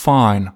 fine.